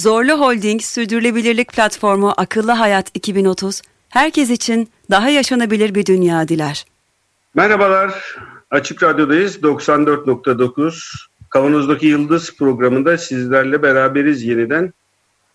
Zorlu Holding Sürdürülebilirlik Platformu Akıllı Hayat 2030, herkes için daha yaşanabilir bir dünya diler. Merhabalar, Açık Radyo'dayız. 94.9 Kavanoz'daki Yıldız programında sizlerle beraberiz yeniden.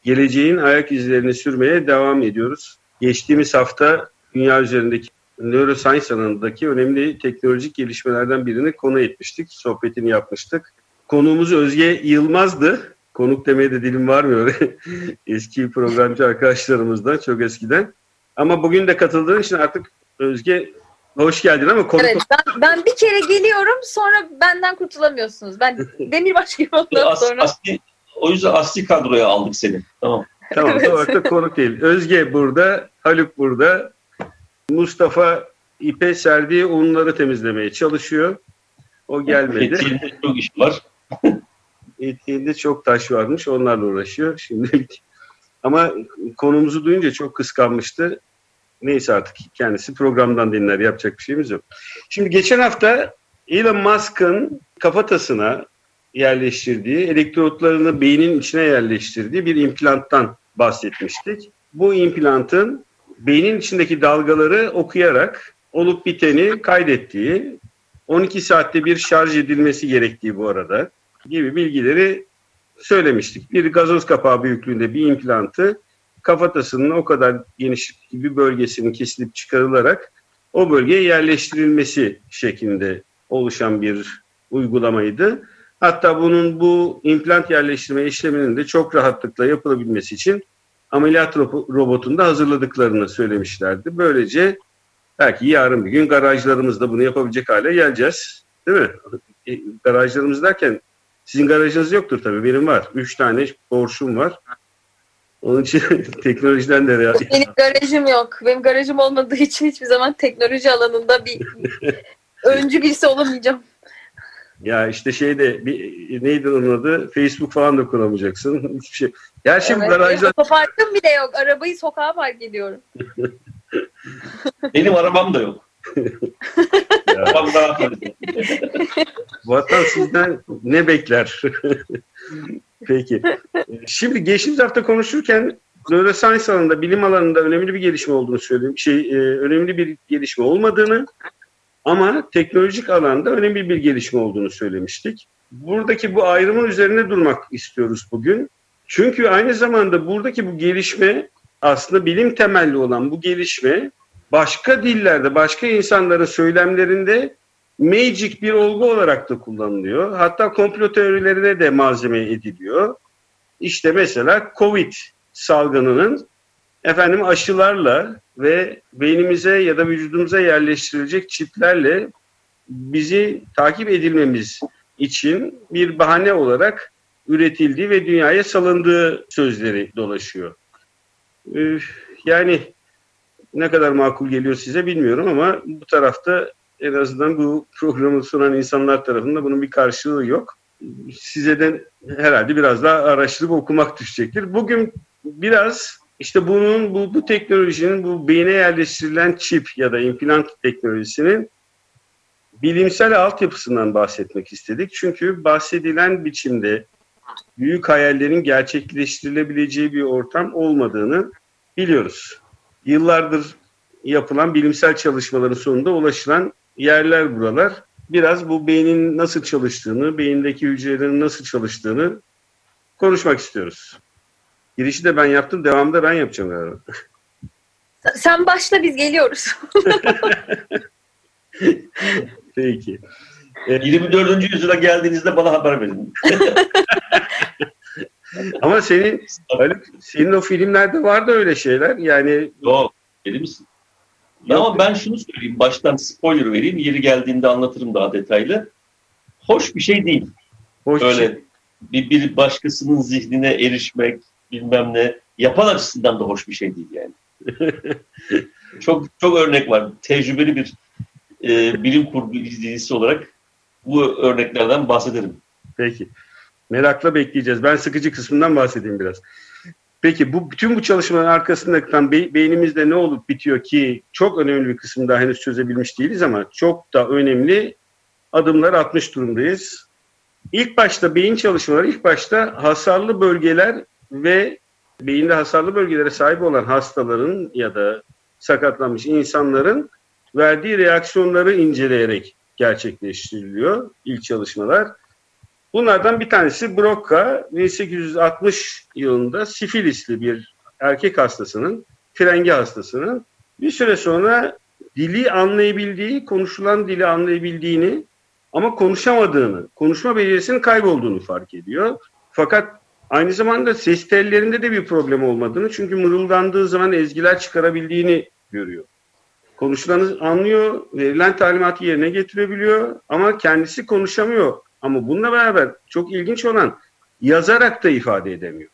Geleceğin ayak izlerini sürmeye devam ediyoruz. Geçtiğimiz hafta dünya üzerindeki neuroscience alanındaki önemli teknolojik gelişmelerden birini konu etmiştik. Sohbetini yapmıştık. Konuğumuz Özge Yılmaz'dı. Konuk demeye de dilim varmıyor. Eski programcı arkadaşlarımızdan çok eskiden. Ama bugün de katıldığın için artık Özge hoş geldin ama konuk... Evet ben, ben bir kere geliyorum sonra benden kurtulamıyorsunuz. Ben demirbaş gibi oldum As, sonra. asli, o yüzden asli kadroya aldık seni. Tamam. Tamam, Evet. da konuk değil. Özge burada, Haluk burada. Mustafa ipe serdiği unları temizlemeye çalışıyor. O gelmedi. Çok iş var. Etiğinde çok taş varmış. Onlarla uğraşıyor şimdilik. Ama konumuzu duyunca çok kıskanmıştı. Neyse artık kendisi programdan dinler. Yapacak bir şeyimiz yok. Şimdi geçen hafta Elon Musk'ın kafatasına yerleştirdiği, elektrotlarını beynin içine yerleştirdiği bir implanttan bahsetmiştik. Bu implantın beynin içindeki dalgaları okuyarak olup biteni kaydettiği, 12 saatte bir şarj edilmesi gerektiği bu arada gibi bilgileri söylemiştik. Bir gazoz kapağı büyüklüğünde bir implantı kafatasının o kadar geniş bir bölgesinin kesilip çıkarılarak o bölgeye yerleştirilmesi şeklinde oluşan bir uygulamaydı. Hatta bunun bu implant yerleştirme işleminin de çok rahatlıkla yapılabilmesi için ameliyat ro- robotunu da hazırladıklarını söylemişlerdi. Böylece belki yarın bir gün garajlarımızda bunu yapabilecek hale geleceğiz. Değil mi? E, garajlarımız derken sizin garajınız yoktur tabii. Benim var. Üç tane borçum var. Onun için teknolojiden de Benim garajım yok. Benim garajım olmadığı için hiçbir zaman teknoloji alanında bir öncü birisi olamayacağım. ya işte şeyde bir, neydi onun adı? Facebook falan da kuramayacaksın. Hiçbir şey. Gerçi Evet, garajlar Otoparkım bile yok. Arabayı sokağa park ediyorum. Benim arabam da yok. Vatan sizden ne bekler? Peki. Şimdi geçtiğimiz hafta konuşurken neuroscience alanında, bilim alanında önemli bir gelişme olduğunu söyledim. Şey, e, önemli bir gelişme olmadığını ama teknolojik alanda önemli bir gelişme olduğunu söylemiştik. Buradaki bu ayrımın üzerine durmak istiyoruz bugün. Çünkü aynı zamanda buradaki bu gelişme aslında bilim temelli olan bu gelişme başka dillerde, başka insanların söylemlerinde magic bir olgu olarak da kullanılıyor. Hatta komplo teorilerine de malzeme ediliyor. İşte mesela Covid salgınının efendim aşılarla ve beynimize ya da vücudumuza yerleştirilecek çiplerle bizi takip edilmemiz için bir bahane olarak üretildiği ve dünyaya salındığı sözleri dolaşıyor. Yani ne kadar makul geliyor size bilmiyorum ama bu tarafta en azından bu programı sunan insanlar tarafında bunun bir karşılığı yok. Size de herhalde biraz daha araştırıp okumak düşecektir. Bugün biraz işte bunun bu, bu teknolojinin bu beyne yerleştirilen çip ya da implant teknolojisinin bilimsel altyapısından bahsetmek istedik. Çünkü bahsedilen biçimde büyük hayallerin gerçekleştirilebileceği bir ortam olmadığını biliyoruz. Yıllardır yapılan bilimsel çalışmaların sonunda ulaşılan yerler buralar. Biraz bu beynin nasıl çalıştığını, beyindeki hücrelerin nasıl çalıştığını konuşmak istiyoruz. Girişi de ben yaptım, devamında ben yapacağım galiba. Sen başla biz geliyoruz. Peki. Ee, 24. yüzyıla geldiğinizde bana haber verin. ama senin Haluk, senin o filmlerde vardı öyle şeyler. Yani Yok. Deli misin? Yok. Ama ben şunu söyleyeyim. Baştan spoiler vereyim. Yeri geldiğinde anlatırım daha detaylı. Hoş bir şey değil. hoş bir Öyle şey. bir, bir başkasının zihnine erişmek bilmem ne. yapan açısından da hoş bir şey değil yani. çok çok örnek var. Tecrübeli bir e, bilim kurgu izleyicisi olarak bu örneklerden bahsederim. Peki. Merakla bekleyeceğiz. Ben sıkıcı kısmından bahsedeyim biraz. Peki bu bütün bu çalışmaların arkasında be, beynimizde ne olup bitiyor ki çok önemli bir kısmı daha henüz çözebilmiş değiliz ama çok da önemli adımlar atmış durumdayız. İlk başta beyin çalışmaları ilk başta hasarlı bölgeler ve beyinde hasarlı bölgelere sahip olan hastaların ya da sakatlanmış insanların verdiği reaksiyonları inceleyerek gerçekleştiriliyor ilk çalışmalar. Bunlardan bir tanesi Broca 1860 yılında sifilisli bir erkek hastasının, frengi hastasının bir süre sonra dili anlayabildiği, konuşulan dili anlayabildiğini ama konuşamadığını, konuşma becerisinin kaybolduğunu fark ediyor. Fakat aynı zamanda ses tellerinde de bir problem olmadığını çünkü mırıldandığı zaman ezgiler çıkarabildiğini görüyor. Konuşulanı anlıyor, verilen talimatı yerine getirebiliyor ama kendisi konuşamıyor. Ama bununla beraber çok ilginç olan yazarak da ifade edemiyor.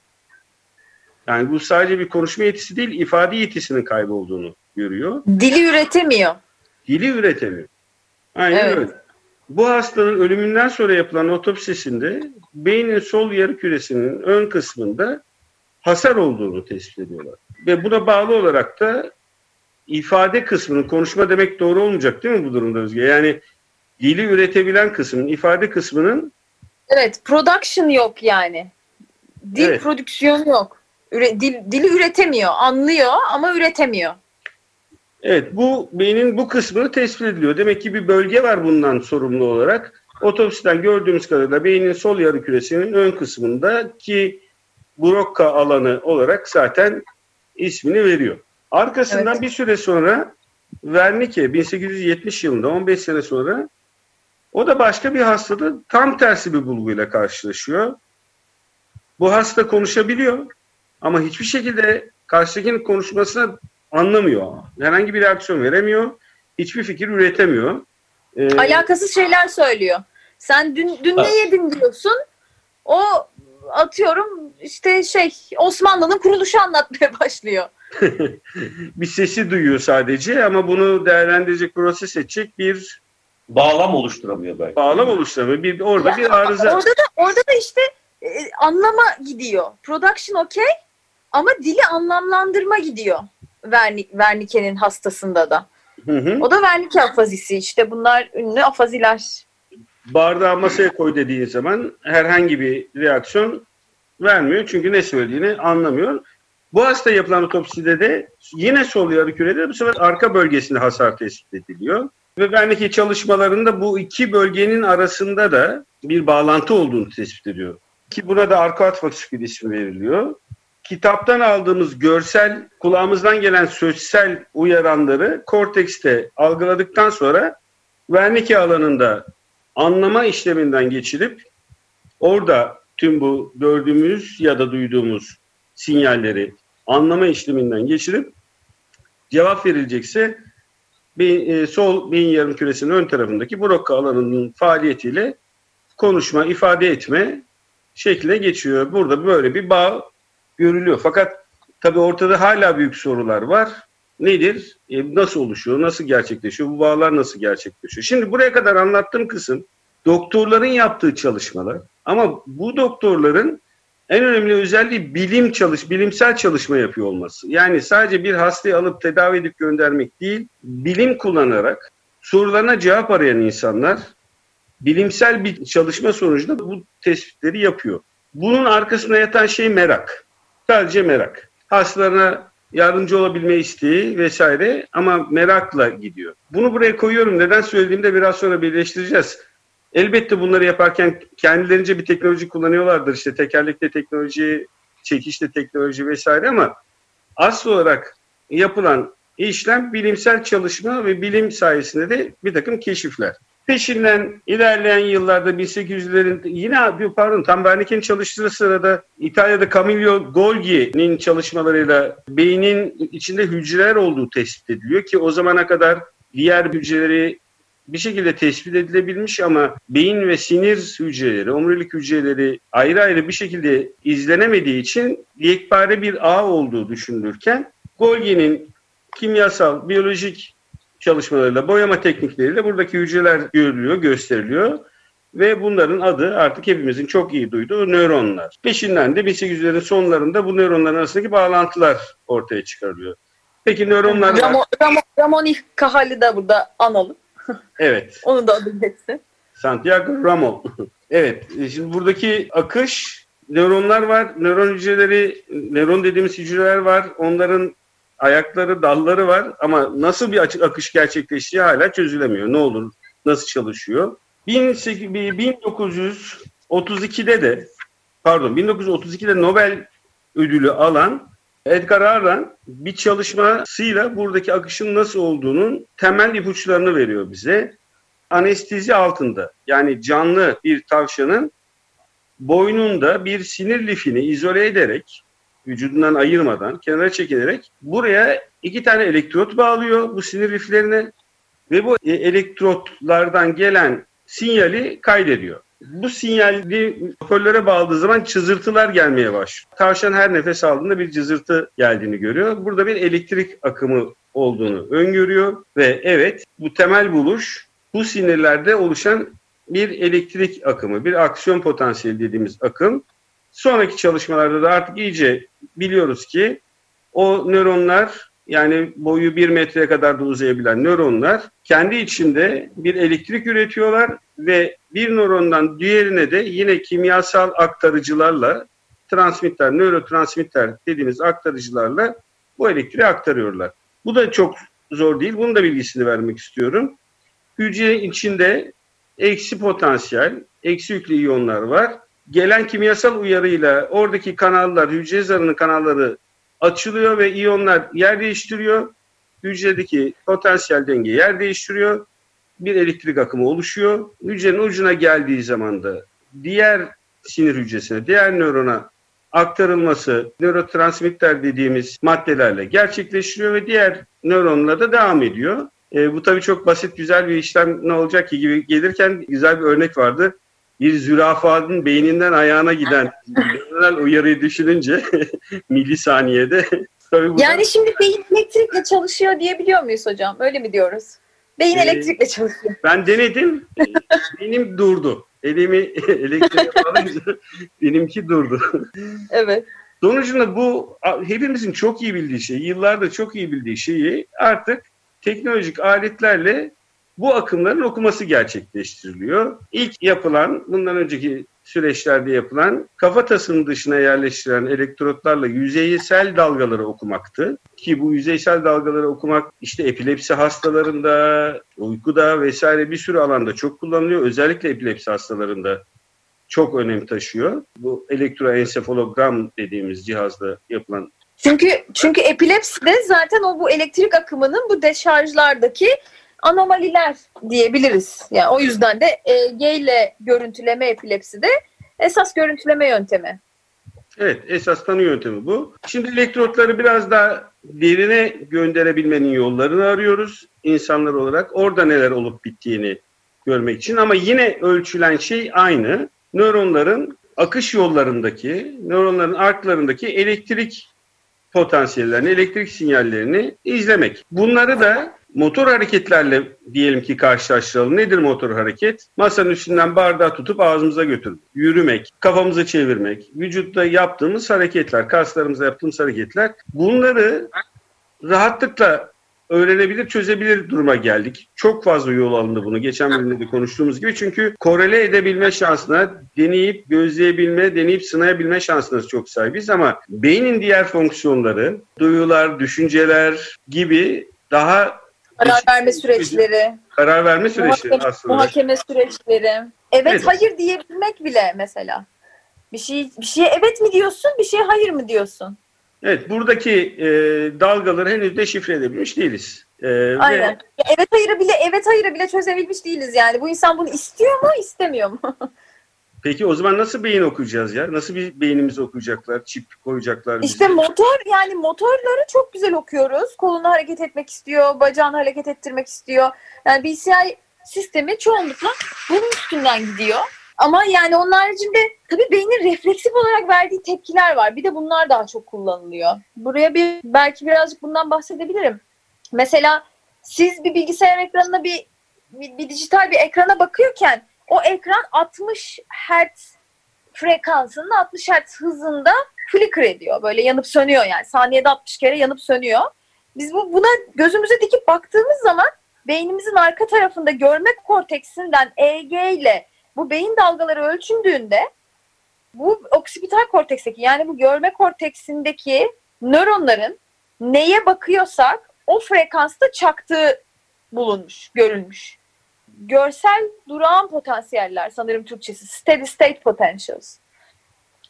Yani bu sadece bir konuşma yetisi değil, ifade yetisinin kaybolduğunu görüyor. Dili üretemiyor. Dili üretemiyor. Aynen Evet. öyle. Bu hastanın ölümünden sonra yapılan otopsisinde beynin sol yarı küresinin ön kısmında hasar olduğunu tespit ediyorlar. Ve buna bağlı olarak da ifade kısmının, konuşma demek doğru olmayacak değil mi bu durumda Özge? Yani dili üretebilen kısmın, ifade kısmının Evet, production yok yani. Dil Evet. prodüksiyonu yok. Üre- dil, dili üretemiyor, anlıyor ama üretemiyor. Evet bu beynin bu kısmını tespit ediliyor. Demek ki bir bölge var bundan sorumlu olarak. Otopsiden gördüğümüz kadarıyla beynin sol yarı küresinin ön kısmında ki Broca alanı olarak zaten ismini veriyor. Arkasından Evet. bir süre sonra Wernicke 1870 yılında 15 sene sonra o da başka bir hastada tam tersi bir bulguyla karşılaşıyor. Bu hasta konuşabiliyor ama hiçbir şekilde karşıdakinin konuşmasına anlamıyor. Herhangi bir reaksiyon veremiyor. Hiçbir fikir üretemiyor. Ee, Alakasız şeyler söylüyor. Sen dün, dün ne yedin diyorsun. O atıyorum işte şey Osmanlı'nın kuruluşu anlatmaya başlıyor. bir sesi duyuyor sadece ama bunu değerlendirecek, proses edecek bir Bağlam oluşturamıyor belki. bağlam oluşturamıyor. Bir, orada Ya, bir arıza. Orada da orada da işte e, anlama gidiyor. Production okey ama dili anlamlandırma gidiyor. Verni, Wernicke'nin hastasında da. Hı hı. O da Wernicke afazisi işte bunlar ünlü afaziler. Bardağı masaya koy dediğin zaman herhangi bir reaksiyon vermiyor. Çünkü ne söylediğini anlamıyor. Bu hasta yapılan otopside de yine sol yarı kürede bu sefer arka bölgesinde hasar tespit ediliyor. Ve Wernicke çalışmalarında bu iki bölgenin arasında da bir bağlantı olduğunu tespit ediyor. Ki buna da arka fasikül ismi veriliyor. Kitaptan aldığımız görsel, kulağımızdan gelen sözsel uyaranları kortekste algıladıktan sonra Wernicke alanında anlama işleminden geçirip orada tüm bu gördüğümüz ya da duyduğumuz sinyalleri anlama işleminden geçirip cevap verilecekse beyin, e, sol beyin yarım küresinin ön tarafındaki Broca alanının faaliyetiyle konuşma, ifade etme şekline geçiyor. Burada böyle bir bağ görülüyor. Fakat tabii ortada hala büyük sorular var. Nedir? E, nasıl oluşuyor? Nasıl gerçekleşiyor? Bu bağlar nasıl gerçekleşiyor? Şimdi buraya kadar anlattığım kısım doktorların yaptığı çalışmalar. Ama bu doktorların en önemli özelliği bilim çalış, bilimsel çalışma yapıyor olması. Yani sadece bir hastayı alıp tedavi edip göndermek değil, bilim kullanarak sorularına cevap arayan insanlar bilimsel bir çalışma sonucunda bu tespitleri yapıyor. Bunun arkasında yatan şey merak. Sadece merak. Hastalarına yardımcı olabilme isteği vesaire ama merakla gidiyor. Bunu buraya koyuyorum. Neden söylediğimde biraz sonra birleştireceğiz. Elbette bunları yaparken kendilerince bir teknoloji kullanıyorlardır. İşte tekerlekli teknoloji, çekişli teknoloji vesaire ama asıl olarak yapılan işlem bilimsel çalışma ve bilim sayesinde de bir takım keşifler. Peşinden ilerleyen yıllarda 1800'lerin yine pardon tam Wernicke'nin çalıştığı sırada İtalya'da Camillo Golgi'nin çalışmalarıyla beynin içinde hücreler olduğu tespit ediliyor ki o zamana kadar diğer hücreleri bir şekilde tespit edilebilmiş ama beyin ve sinir hücreleri, omurilik hücreleri ayrı ayrı bir şekilde izlenemediği için yekpare bir ağ olduğu düşünülürken Golgi'nin kimyasal, biyolojik çalışmalarıyla, boyama teknikleriyle buradaki hücreler görülüyor, gösteriliyor. Ve bunların adı artık hepimizin çok iyi duyduğu nöronlar. Peşinden de 1800'lerin sonlarında bu nöronların arasındaki bağlantılar ortaya çıkarılıyor. Peki nöronlar... Ramon, Ramon, Ramon Cahal'i de burada analım. Evet. Onu da adı geçsin. Santiago Ramon. evet. Şimdi buradaki akış nöronlar var. Nöron hücreleri, nöron dediğimiz hücreler var. Onların ayakları, dalları var ama nasıl bir açık akış gerçekleştiği hala çözülemiyor. Ne olur, nasıl çalışıyor? 1932'de de pardon 1932'de Nobel ödülü alan Edgar Arlan bir çalışmasıyla buradaki akışın nasıl olduğunun temel ipuçlarını veriyor bize. Anestezi altında yani canlı bir tavşanın boynunda bir sinir lifini izole ederek vücudundan ayırmadan kenara çekilerek buraya iki tane elektrot bağlıyor bu sinir liflerine ve bu e, elektrotlardan gelen sinyali kaydediyor. Bu sinyali hoparlöre bağladığı zaman çızırtılar gelmeye başlıyor. Tavşan her nefes aldığında bir cızırtı geldiğini görüyor. Burada bir elektrik akımı olduğunu öngörüyor ve evet bu temel buluş bu sinirlerde oluşan bir elektrik akımı, bir aksiyon potansiyeli dediğimiz akım. Sonraki çalışmalarda da artık iyice biliyoruz ki o nöronlar yani boyu bir metreye kadar da uzayabilen nöronlar kendi içinde bir elektrik üretiyorlar ve bir nörondan diğerine de yine kimyasal aktarıcılarla transmitter, nörotransmitter dediğimiz aktarıcılarla bu elektriği aktarıyorlar. Bu da çok zor değil. Bunun da bilgisini vermek istiyorum. Hücre içinde eksi potansiyel, eksi yüklü iyonlar var. Gelen kimyasal uyarıyla oradaki kanallar, hücre zarının kanalları açılıyor ve iyonlar yer değiştiriyor. Hücredeki potansiyel denge yer değiştiriyor. Bir elektrik akımı oluşuyor. Hücrenin ucuna geldiği zaman da diğer sinir hücresine, diğer nörona aktarılması nörotransmitter dediğimiz maddelerle gerçekleştiriyor ve diğer nöronla da devam ediyor. E, bu tabii çok basit güzel bir işlem ne olacak ki gibi gelirken güzel bir örnek vardı bir zürafanın beyninden ayağına giden uyarıyı düşününce milisaniyede tabii. Yani şimdi beyin elektrikle çalışıyor diyebiliyor muyuz hocam? Öyle mi diyoruz? Beyin ee, elektrikle çalışıyor. Ben denedim. Benim durdu. Elimi elektriğe bağlayınca benimki durdu. Evet. Sonucunda bu hepimizin çok iyi bildiği şey, yıllarda çok iyi bildiği şeyi artık teknolojik aletlerle bu akımların okuması gerçekleştiriliyor. İlk yapılan, bundan önceki süreçlerde yapılan kafatasının dışına yerleştirilen elektrotlarla yüzeysel dalgaları okumaktı. Ki bu yüzeysel dalgaları okumak işte epilepsi hastalarında, uykuda vesaire bir sürü alanda çok kullanılıyor. Özellikle epilepsi hastalarında çok önem taşıyor. Bu elektroensefalogram dediğimiz cihazla yapılan çünkü çünkü epilepside zaten o bu elektrik akımının bu deşarjlardaki anomaliler diyebiliriz. Yani o yüzden de EEG ile görüntüleme epilepsi de esas görüntüleme yöntemi. Evet, esas tanı yöntemi bu. Şimdi elektrotları biraz daha derine gönderebilmenin yollarını arıyoruz insanlar olarak. Orada neler olup bittiğini görmek için ama yine ölçülen şey aynı. Nöronların akış yollarındaki, nöronların arklarındaki elektrik potansiyellerini, elektrik sinyallerini izlemek. Bunları da motor hareketlerle diyelim ki karşılaştıralım. Nedir motor hareket? Masanın üstünden bardağı tutup ağzımıza götürmek, yürümek, kafamızı çevirmek, vücutta yaptığımız hareketler, kaslarımızda yaptığımız hareketler. Bunları rahatlıkla öğrenebilir, çözebilir duruma geldik. Çok fazla yol alındı bunu. Geçen bölümde de konuştuğumuz gibi. Çünkü korele edebilme şansına, deneyip gözleyebilme, deneyip sınayabilme şansına çok sahibiz ama beynin diğer fonksiyonları, duyular, düşünceler gibi daha Karar verme süreçleri. Karar verme süreçleri muhakeme, aslında. Muhakeme süreçleri. Evet, evet hayır diyebilmek bile mesela. Bir şey bir şeye evet mi diyorsun, bir şeye hayır mı diyorsun? Evet, buradaki e, dalgaları henüz deşifre edebilmiş değiliz. E, Aynen. Ve... Evet hayırı bile evet hayırı bile çözebilmiş değiliz yani. Bu insan bunu istiyor mu, istemiyor mu? Peki o zaman nasıl beyin okuyacağız ya? Nasıl bir beynimizi okuyacaklar, çip koyacaklar bize? İşte motor yani motorları çok güzel okuyoruz. Kolunu hareket etmek istiyor, bacağını hareket ettirmek istiyor. Yani BCI sistemi çoğunlukla bunun üstünden gidiyor. Ama yani onun haricinde tabii beynin refleksif olarak verdiği tepkiler var. Bir de bunlar daha çok kullanılıyor. Buraya bir belki birazcık bundan bahsedebilirim. Mesela siz bir bilgisayar ekranına bir, bir, bir dijital bir ekrana bakıyorken o ekran 60 Hz frekansında 60 Hz hızında flicker ediyor. Böyle yanıp sönüyor yani. Saniyede 60 kere yanıp sönüyor. Biz bu buna gözümüze dikip baktığımız zaman beynimizin arka tarafında görme korteksinden EG ile bu beyin dalgaları ölçüldüğünde bu oksipital korteksteki yani bu görme korteksindeki nöronların neye bakıyorsak o frekansta çaktığı bulunmuş, görülmüş. Görsel durağan potansiyeller sanırım Türkçesi. Steady state potentials.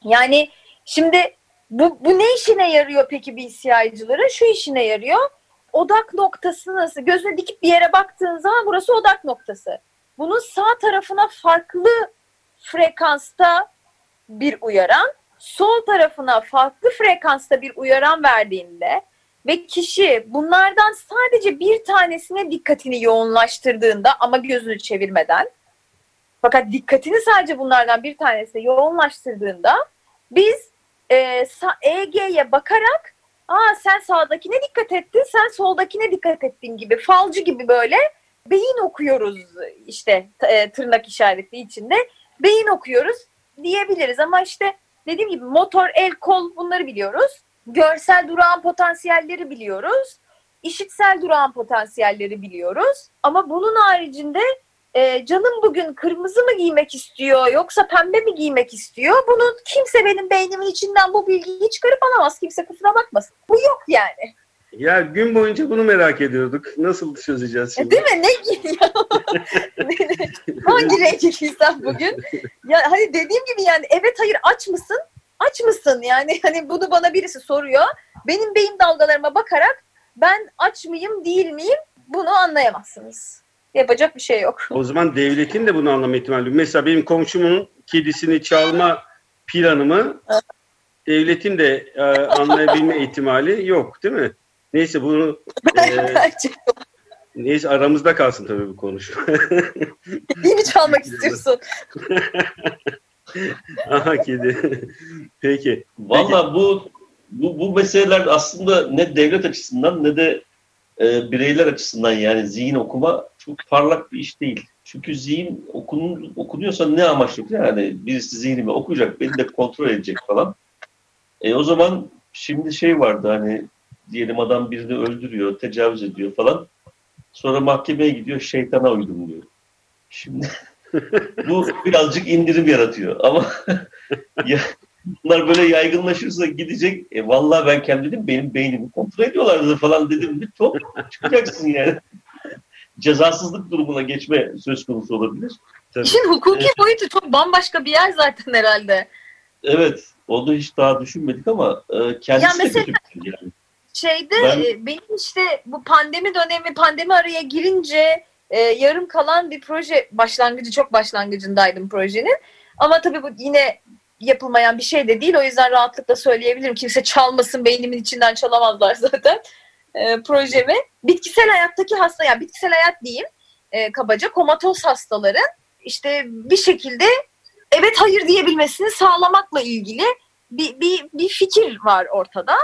Yani şimdi bu, bu ne işine yarıyor peki BCI'cıların? Şu işine yarıyor. Odak noktası nasıl? Gözüne dikip bir yere baktığın zaman burası odak noktası. Bunun sağ tarafına farklı frekansta bir uyaran, sol tarafına farklı frekansta bir uyaran verdiğinde ve kişi bunlardan sadece bir tanesine dikkatini yoğunlaştırdığında ama gözünü çevirmeden fakat dikkatini sadece bunlardan bir tanesine yoğunlaştırdığında biz e, EG'ye bakarak aa sen sağdakine dikkat ettin sen soldakine dikkat ettin gibi falcı gibi böyle beyin okuyoruz işte e, tırnak işareti içinde beyin okuyoruz diyebiliriz ama işte dediğim gibi motor, el, kol bunları biliyoruz. Görsel durağan potansiyelleri biliyoruz. İşitsel durağan potansiyelleri biliyoruz. Ama bunun haricinde e, canım bugün kırmızı mı giymek istiyor yoksa pembe mi giymek istiyor? Bunu kimse benim beynimin içinden bu bilgiyi çıkarıp alamaz. Kimse kusura bakmasın. Bu yok yani. Ya gün boyunca bunu merak ediyorduk. Nasıl çözeceğiz şimdi? E, değil mi? Ne giy Hangi renk giysen bugün? Ya hani dediğim gibi yani evet hayır aç mısın? Aç mısın? Yani hani bunu bana birisi soruyor. Benim beyin dalgalarıma bakarak ben aç mıyım değil miyim bunu anlayamazsınız. Yapacak bir şey yok. O zaman devletin de bunu anlama ihtimali. Mesela benim komşumun kedisini çalma planımı devletin de e, anlayabilme ihtimali yok değil mi? Neyse bunu e, neyse aramızda kalsın tabii bu konuşma. Yeni çalmak istiyorsun. Aha kedi. Peki. Valla bu, bu bu meseleler aslında ne devlet açısından ne de e, bireyler açısından yani zihin okuma çok parlak bir iş değil. Çünkü zihin okun, okunuyorsa ne amaçlı yani birisi zihnimi okuyacak, beni de kontrol edecek falan. E o zaman şimdi şey vardı hani diyelim adam birini öldürüyor, tecavüz ediyor falan. Sonra mahkemeye gidiyor, şeytana uydum diyor. Şimdi bu birazcık indirim yaratıyor ama ya, bunlar böyle yaygınlaşırsa gidecek. E, vallahi ben kendim dedim benim beynimi kontrol ediyorlardı falan dedim. Bir top çıkacaksın yani. Cezasızlık durumuna geçme söz konusu olabilir. Tabii. İşin hukuki evet. boyutu çok bambaşka bir yer zaten herhalde. Evet. Onu hiç daha düşünmedik ama e, kendisi ya mesela, de kötü yani. Şeyde ben, e, benim işte bu pandemi dönemi pandemi araya girince e, yarım kalan bir proje başlangıcı çok başlangıcındaydım projenin. Ama tabii bu yine yapılmayan bir şey de değil. O yüzden rahatlıkla söyleyebilirim. Kimse çalmasın beynimin içinden çalamazlar zaten e, projemi. Bitkisel hayattaki hasta yani bitkisel hayat diyeyim e, kabaca komatos hastaların işte bir şekilde evet hayır diyebilmesini sağlamakla ilgili bir, bir, bir fikir var ortada.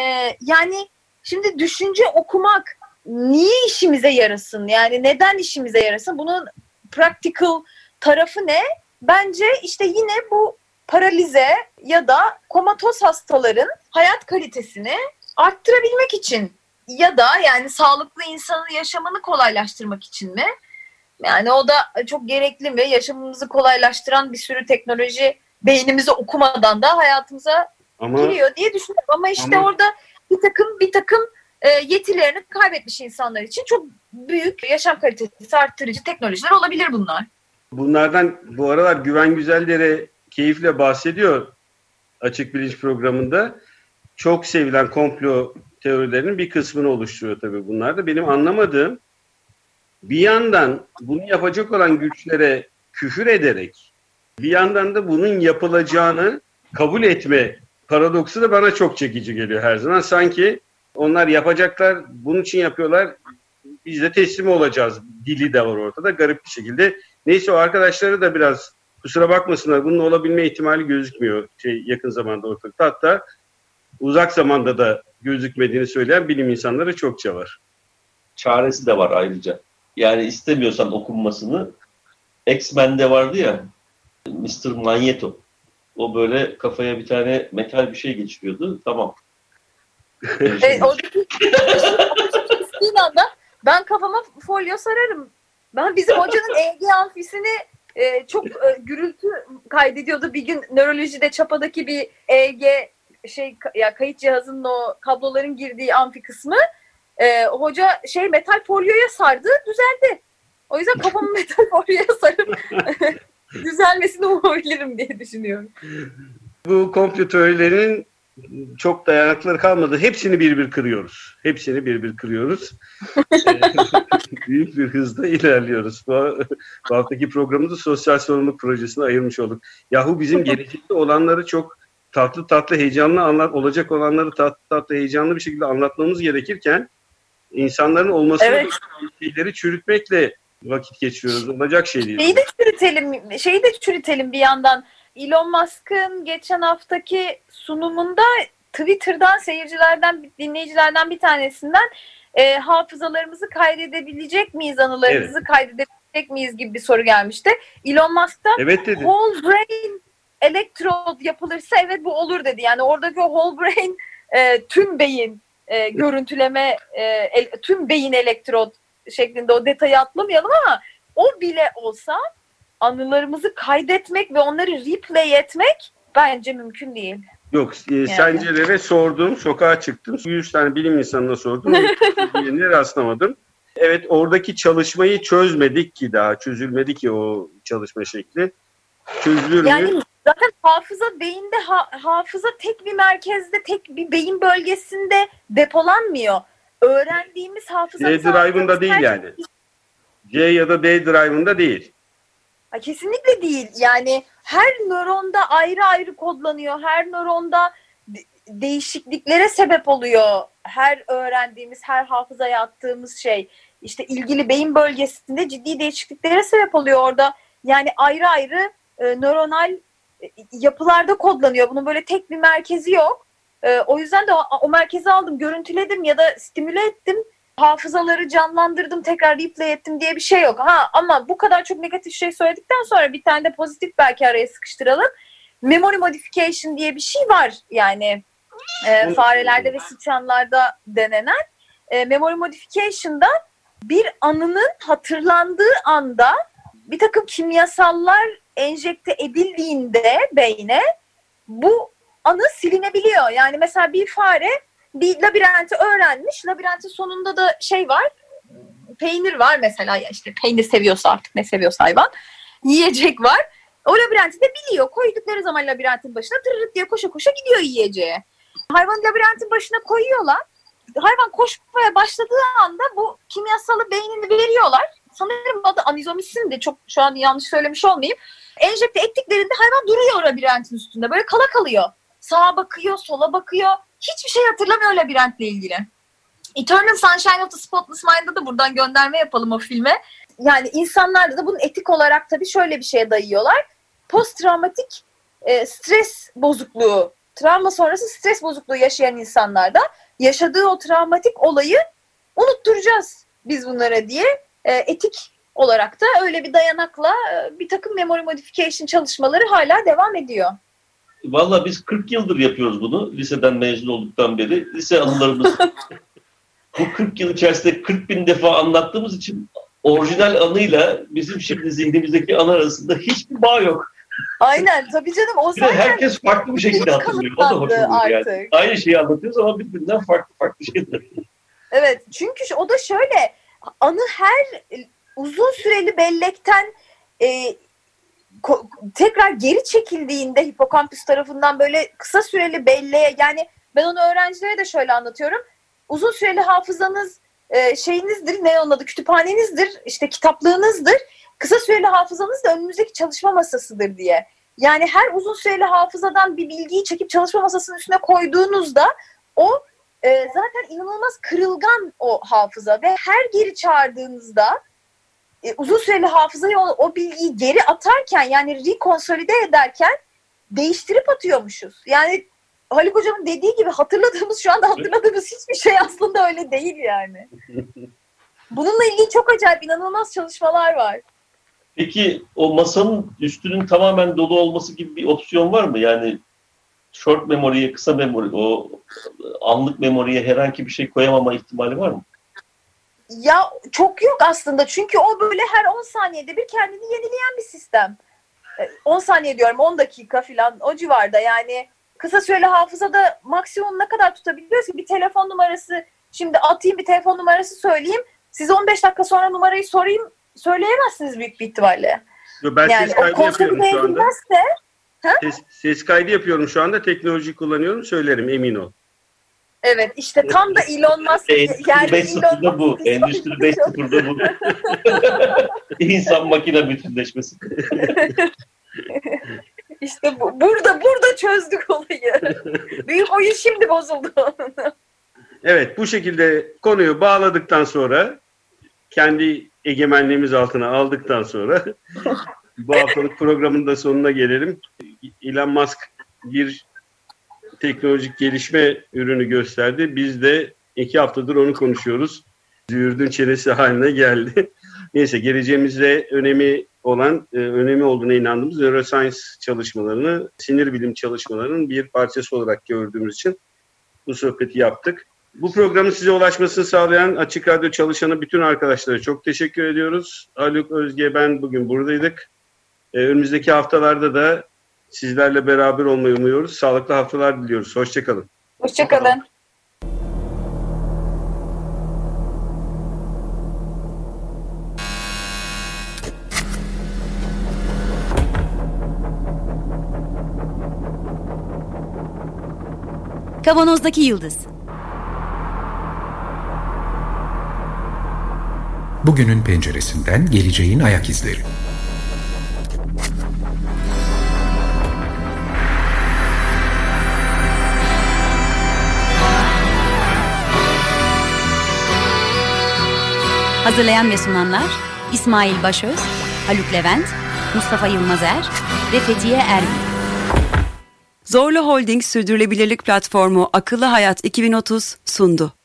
E, yani şimdi düşünce okumak niye işimize yarasın? Yani neden işimize yarasın? Bunun practical tarafı ne? Bence işte yine bu paralize ya da komatos hastaların hayat kalitesini arttırabilmek için ya da yani sağlıklı insanın yaşamını kolaylaştırmak için mi? Yani o da çok gerekli ve yaşamımızı kolaylaştıran bir sürü teknoloji beynimizi okumadan da hayatımıza ama, giriyor diye düşünüyorum. Ama işte ama, orada bir takım bir takım e, yetilerini kaybetmiş insanlar için çok büyük yaşam kalitesi arttırıcı teknolojiler olabilir bunlar. Bunlardan bu aralar Güven Güzeldere keyifle bahsediyor açık bilinç programında. Çok sevilen komplo teorilerinin bir kısmını oluşturuyor tabii bunlar da. Benim anlamadığım bir yandan bunu yapacak olan güçlere küfür ederek bir yandan da bunun yapılacağını kabul etme paradoksu da bana çok çekici geliyor her zaman. Sanki onlar yapacaklar, bunun için yapıyorlar. biz de teslim olacağız. Dili de var ortada garip bir şekilde. Neyse o arkadaşları da biraz kusura bakmasınlar bunun olabilme ihtimali gözükmüyor şey yakın zamanda ortalıkta. Hatta uzak zamanda da gözükmediğini söyleyen bilim insanları çokça var. Çaresi de var ayrıca. Yani istemiyorsan okunmasını X-Men'de vardı ya Mr. Magneto. O böyle kafaya bir tane metal bir şey geçiriyordu. Tamam. Evet, oradaki kestiğin anda ben kafama folyo sararım. Ben bizim hocanın EG amfisini e, çok e, gürültü kaydediyordu. Bir gün nörolojide çapadaki bir EG şey ya kayıt cihazının o kabloların girdiği amfi kısmı e, hoca şey metal folyoya sardı düzeldi. O yüzden kafamı metal folyoya sarıp düzelmesini umabilirim diye düşünüyorum. Bu komplo çok dayanıkları kalmadı. Hepsini bir bir kırıyoruz. Hepsini bir bir kırıyoruz. Büyük bir hızda ilerliyoruz. Bu, bu haftaki programımızı sosyal sorumluluk projesine ayırmış olduk. Yahu bizim gelecekte olanları çok tatlı tatlı heyecanlı anlat olacak olanları tatlı tatlı heyecanlı bir şekilde anlatmamız gerekirken insanların olması Evet. şeyleri çürütmekle vakit geçiriyoruz. Olacak şey değil. Şeyi de çürütelim, şeyi de çürütelim bir yandan. Elon Musk'ın geçen haftaki sunumunda Twitter'dan seyircilerden, dinleyicilerden bir tanesinden e, hafızalarımızı kaydedebilecek miyiz, anılarımızı kaydedebilecek miyiz gibi bir soru gelmişti. Elon Musk'tan Evet dedi. whole brain elektrod yapılırsa evet bu olur dedi. Yani oradaki o whole brain e, tüm beyin e, görüntüleme e, el- tüm beyin elektrod şeklinde o detayı atlamayalım ama o bile olsa anılarımızı kaydetmek ve onları replay etmek bence mümkün değil. Yok, e, sencelere sordum, sokağa çıktım. 100 tane bilim insanına sordum. Birine rastlamadım. Evet, oradaki çalışmayı çözmedik ki daha, çözülmedi ki o çalışma şekli. Çözülür mü? Yani zaten hafıza beyinde ha- hafıza tek bir merkezde, tek bir beyin bölgesinde depolanmıyor. Öğrendiğimiz hafıza C drive'ında değil yani. C ya da D drive'ında değil. Kesinlikle değil. Yani her nöronda ayrı ayrı kodlanıyor. Her nöronda de- değişikliklere sebep oluyor. Her öğrendiğimiz, her hafızaya attığımız şey. işte ilgili beyin bölgesinde ciddi değişikliklere sebep oluyor orada. Yani ayrı ayrı e, nöronal e, yapılarda kodlanıyor. Bunun böyle tek bir merkezi yok. E, o yüzden de o, o merkezi aldım, görüntüledim ya da stimüle ettim hafızaları canlandırdım tekrar replay ettim diye bir şey yok. Ha ama bu kadar çok negatif şey söyledikten sonra bir tane de pozitif belki araya sıkıştıralım. Memory modification diye bir şey var yani e, farelerde ve sıçanlarda denenen. E, memory modification'da bir anının hatırlandığı anda bir takım kimyasallar enjekte edildiğinde beyne bu anı silinebiliyor. Yani mesela bir fare bir labirenti öğrenmiş. Labirentin sonunda da şey var. Peynir var mesela ya işte peynir seviyorsa artık ne seviyorsa hayvan. Yiyecek var. O labirenti de biliyor. Koydukları zaman labirentin başına tırırıt diye koşa koşa gidiyor yiyeceğe. Hayvan labirentin başına koyuyorlar. Hayvan koşmaya başladığı anda bu kimyasalı beynini veriyorlar. Sanırım adı anizomisin de çok şu an yanlış söylemiş olmayayım. Enjekte ettiklerinde hayvan duruyor labirentin üstünde. Böyle kala kalıyor. Sağa bakıyor, sola bakıyor hiçbir şey hatırlamıyor labirentle ilgili. Eternal Sunshine of the Spotless Mind'da da buradan gönderme yapalım o filme. Yani insanlarda da bunun etik olarak tabii şöyle bir şeye dayıyorlar. Post travmatik e, stres bozukluğu, travma sonrası stres bozukluğu yaşayan insanlarda yaşadığı o travmatik olayı unutturacağız biz bunlara diye e, etik olarak da öyle bir dayanakla e, bir takım memory modification çalışmaları hala devam ediyor. Valla biz 40 yıldır yapıyoruz bunu. Liseden mezun olduktan beri. Lise anılarımız bu 40 yıl içerisinde 40 bin defa anlattığımız için orijinal anıyla bizim şimdi zihnimizdeki anı arasında hiçbir bağ yok. Aynen tabii canım o zaten herkes farklı bir şekilde hatırlıyor. O da hoş kanıtlandı oluyor yani. Aynı şeyi anlatıyoruz ama birbirinden farklı farklı şeyler. Evet çünkü o da şöyle anı her e, uzun süreli bellekten e, tekrar geri çekildiğinde hipokampüs tarafından böyle kısa süreli belleğe yani ben onu öğrencilere de şöyle anlatıyorum. Uzun süreli hafızanız e, şeyinizdir ne onun adı kütüphanenizdir işte kitaplığınızdır. Kısa süreli hafızanız da önünüzdeki çalışma masasıdır diye. Yani her uzun süreli hafızadan bir bilgiyi çekip çalışma masasının üstüne koyduğunuzda o e, zaten inanılmaz kırılgan o hafıza ve her geri çağırdığınızda e, uzun süreli hafızayı o, o bilgiyi geri atarken yani rekonsolide ederken değiştirip atıyormuşuz. Yani Haluk Hocam'ın dediği gibi hatırladığımız şu anda hatırladığımız hiçbir şey aslında öyle değil yani. Bununla ilgili çok acayip inanılmaz çalışmalar var. Peki o masanın üstünün tamamen dolu olması gibi bir opsiyon var mı? Yani short memory'ye, kısa memory, o anlık memoriye herhangi bir şey koyamama ihtimali var mı? Ya çok yok aslında çünkü o böyle her 10 saniyede bir kendini yenileyen bir sistem. 10 e, saniye diyorum 10 dakika falan o civarda yani kısa süreli hafızada maksimum ne kadar tutabiliyoruz ki bir telefon numarası şimdi atayım bir telefon numarası söyleyeyim size 15 dakika sonra numarayı sorayım söyleyemezsiniz büyük bir ihtimalle. Yo, ben yani ses kaydı yapıyorum şu anda. Ses, ses kaydı yapıyorum şu anda teknoloji kullanıyorum söylerim emin ol. Evet işte tam da Elon Musk Endüstri 5.0'da bu. Endüstri 5.0'da bu. İnsan makine bütünleşmesi. İşte bu, burada burada çözdük olayı. Büyük oyun şimdi bozuldu. evet bu şekilde konuyu bağladıktan sonra kendi egemenliğimiz altına aldıktan sonra bu haftalık programın da sonuna gelelim. Elon Musk bir teknolojik gelişme ürünü gösterdi. Biz de iki haftadır onu konuşuyoruz. Züğürdün çenesi haline geldi. Neyse geleceğimizde önemi olan, e, önemi olduğuna inandığımız neuroscience çalışmalarını, sinir bilim çalışmalarının bir parçası olarak gördüğümüz için bu sohbeti yaptık. Bu programın size ulaşmasını sağlayan Açık Radyo çalışanı bütün arkadaşlara çok teşekkür ediyoruz. Haluk Özge ben bugün buradaydık. Ee, önümüzdeki haftalarda da sizlerle beraber olmayı umuyoruz. Sağlıklı haftalar diliyoruz. Hoşçakalın. Hoşçakalın. Kavanozdaki Yıldız Bugünün penceresinden geleceğin ayak izleri. Hazırlayan ve sunanlar İsmail Başöz, Haluk Levent, Mustafa Yılmazer ve Fethiye Erbil. Zorlu Holding Sürdürülebilirlik Platformu Akıllı Hayat 2030 sundu.